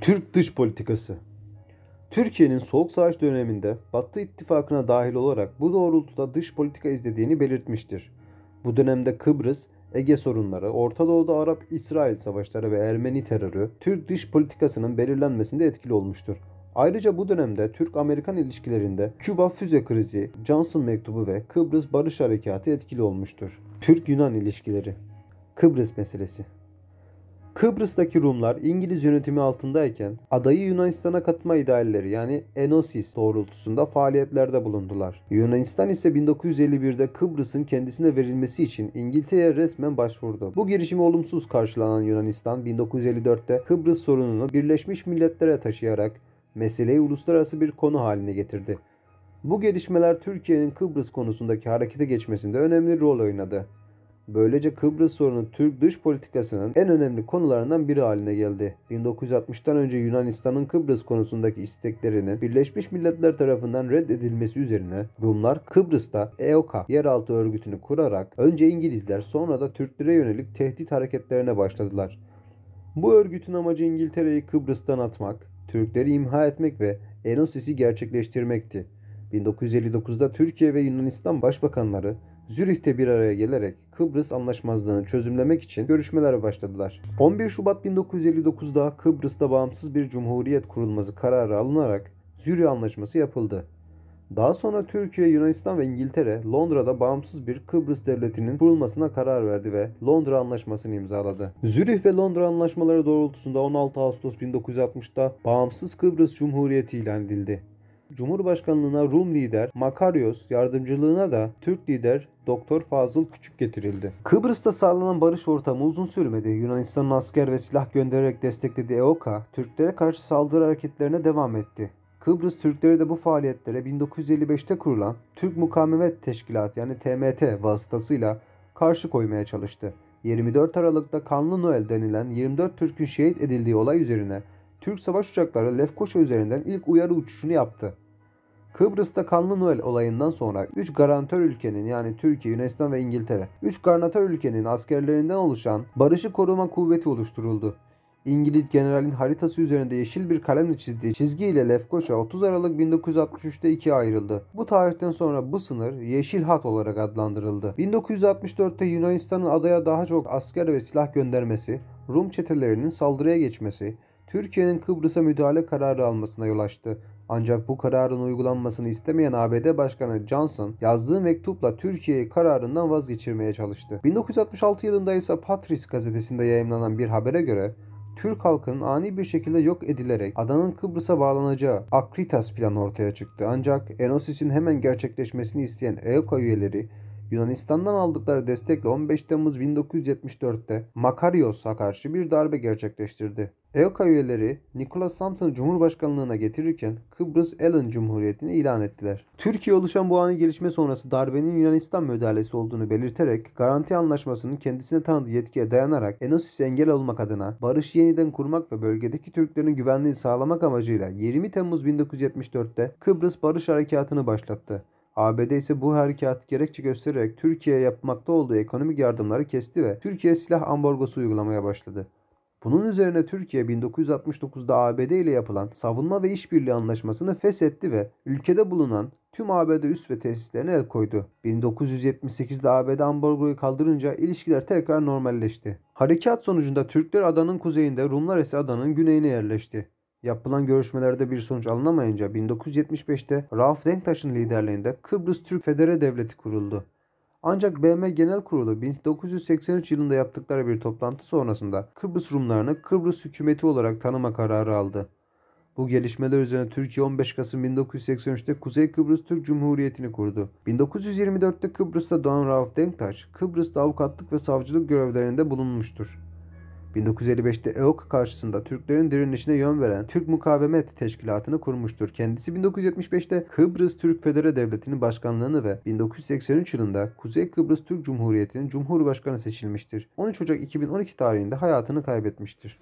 Türk dış politikası Türkiye'nin Soğuk Savaş döneminde Batı ittifakına dahil olarak bu doğrultuda dış politika izlediğini belirtmiştir. Bu dönemde Kıbrıs, Ege sorunları, Orta Doğu'da Arap-İsrail savaşları ve Ermeni terörü Türk dış politikasının belirlenmesinde etkili olmuştur. Ayrıca bu dönemde Türk-Amerikan ilişkilerinde Küba füze krizi, Johnson mektubu ve Kıbrıs Barış Harekatı etkili olmuştur. Türk-Yunan ilişkileri Kıbrıs meselesi Kıbrıs'taki Rumlar İngiliz yönetimi altındayken adayı Yunanistan'a katma idealleri yani Enosis doğrultusunda faaliyetlerde bulundular. Yunanistan ise 1951'de Kıbrıs'ın kendisine verilmesi için İngiltere'ye resmen başvurdu. Bu girişimi olumsuz karşılanan Yunanistan 1954'te Kıbrıs sorununu Birleşmiş Milletler'e taşıyarak meseleyi uluslararası bir konu haline getirdi. Bu gelişmeler Türkiye'nin Kıbrıs konusundaki harekete geçmesinde önemli rol oynadı. Böylece Kıbrıs sorunu Türk dış politikasının en önemli konularından biri haline geldi. 1960'tan önce Yunanistan'ın Kıbrıs konusundaki isteklerinin Birleşmiş Milletler tarafından reddedilmesi üzerine Rumlar Kıbrıs'ta EOKA yeraltı örgütünü kurarak önce İngilizler sonra da Türklere yönelik tehdit hareketlerine başladılar. Bu örgütün amacı İngiltere'yi Kıbrıs'tan atmak, Türkleri imha etmek ve Enosis'i gerçekleştirmekti. 1959'da Türkiye ve Yunanistan başbakanları Zürih'te bir araya gelerek Kıbrıs anlaşmazlığını çözümlemek için görüşmelere başladılar. 11 Şubat 1959'da Kıbrıs'ta bağımsız bir cumhuriyet kurulması kararı alınarak Zürih Anlaşması yapıldı. Daha sonra Türkiye, Yunanistan ve İngiltere Londra'da bağımsız bir Kıbrıs devletinin kurulmasına karar verdi ve Londra Anlaşması'nı imzaladı. Zürih ve Londra anlaşmaları doğrultusunda 16 Ağustos 1960'da bağımsız Kıbrıs Cumhuriyeti ilan edildi. Cumhurbaşkanlığına Rum lider Makarios, yardımcılığına da Türk lider Doktor Fazıl Küçük getirildi. Kıbrıs'ta sağlanan barış ortamı uzun sürmedi. Yunanistan'ın asker ve silah göndererek desteklediği EOKA, Türklere karşı saldırı hareketlerine devam etti. Kıbrıs Türkleri de bu faaliyetlere 1955'te kurulan Türk Mukavemet Teşkilatı yani TMT vasıtasıyla karşı koymaya çalıştı. 24 Aralık'ta Kanlı Noel denilen 24 Türk'ün şehit edildiği olay üzerine Türk savaş uçakları Lefkoşa üzerinden ilk uyarı uçuşunu yaptı. Kıbrıs'ta Kanlı Noel olayından sonra 3 garantör ülkenin yani Türkiye, Yunanistan ve İngiltere, 3 garantör ülkenin askerlerinden oluşan Barışı Koruma Kuvveti oluşturuldu. İngiliz generalin haritası üzerinde yeşil bir kalemle çizdiği çizgiyle Lefkoşa 30 Aralık 1963'te ikiye ayrıldı. Bu tarihten sonra bu sınır Yeşil Hat olarak adlandırıldı. 1964'te Yunanistan'ın adaya daha çok asker ve silah göndermesi, Rum çetelerinin saldırıya geçmesi, Türkiye'nin Kıbrıs'a müdahale kararı almasına yol açtı. Ancak bu kararın uygulanmasını istemeyen ABD Başkanı Johnson yazdığı mektupla Türkiye'yi kararından vazgeçirmeye çalıştı. 1966 yılında ise Patris gazetesinde yayımlanan bir habere göre Türk halkının ani bir şekilde yok edilerek adanın Kıbrıs'a bağlanacağı Akritas planı ortaya çıktı. Ancak Enosis'in hemen gerçekleşmesini isteyen EOKA üyeleri Yunanistan'dan aldıkları destekle 15 Temmuz 1974'te Makarios'a karşı bir darbe gerçekleştirdi. EOKA üyeleri Nicholas Sampson'ı Cumhurbaşkanlığına getirirken Kıbrıs Ellen Cumhuriyeti'ni ilan ettiler. Türkiye oluşan bu ani gelişme sonrası darbenin Yunanistan müdahalesi olduğunu belirterek garanti anlaşmasının kendisine tanıdığı yetkiye dayanarak Enosis'e engel olmak adına barış yeniden kurmak ve bölgedeki Türklerin güvenliğini sağlamak amacıyla 20 Temmuz 1974'te Kıbrıs Barış Harekatı'nı başlattı. ABD ise bu harekatı gerekçe göstererek Türkiye'ye yapmakta olduğu ekonomik yardımları kesti ve Türkiye silah ambargosu uygulamaya başladı. Bunun üzerine Türkiye 1969'da ABD ile yapılan savunma ve işbirliği anlaşmasını feshetti ve ülkede bulunan tüm ABD üs ve tesislerine el koydu. 1978'de ABD ambargoyu kaldırınca ilişkiler tekrar normalleşti. Harekat sonucunda Türkler adanın kuzeyinde, Rumlar ise adanın güneyine yerleşti. Yapılan görüşmelerde bir sonuç alınamayınca 1975'te Rauf Denktaş'ın liderliğinde Kıbrıs Türk Federe Devleti kuruldu. Ancak BM Genel Kurulu 1983 yılında yaptıkları bir toplantı sonrasında Kıbrıs Rumlarını Kıbrıs hükümeti olarak tanıma kararı aldı. Bu gelişmeler üzerine Türkiye 15 Kasım 1983'te Kuzey Kıbrıs Türk Cumhuriyeti'ni kurdu. 1924'te Kıbrıs'ta doğan Rauf Denktaş, Kıbrıs'ta avukatlık ve savcılık görevlerinde bulunmuştur. 1955'te EOK karşısında Türklerin direnişine yön veren Türk Mukavemet Teşkilatı'nı kurmuştur. Kendisi 1975'te Kıbrıs Türk Federe Devleti'nin başkanlığını ve 1983 yılında Kuzey Kıbrıs Türk Cumhuriyeti'nin Cumhurbaşkanı seçilmiştir. 13 Ocak 2012 tarihinde hayatını kaybetmiştir.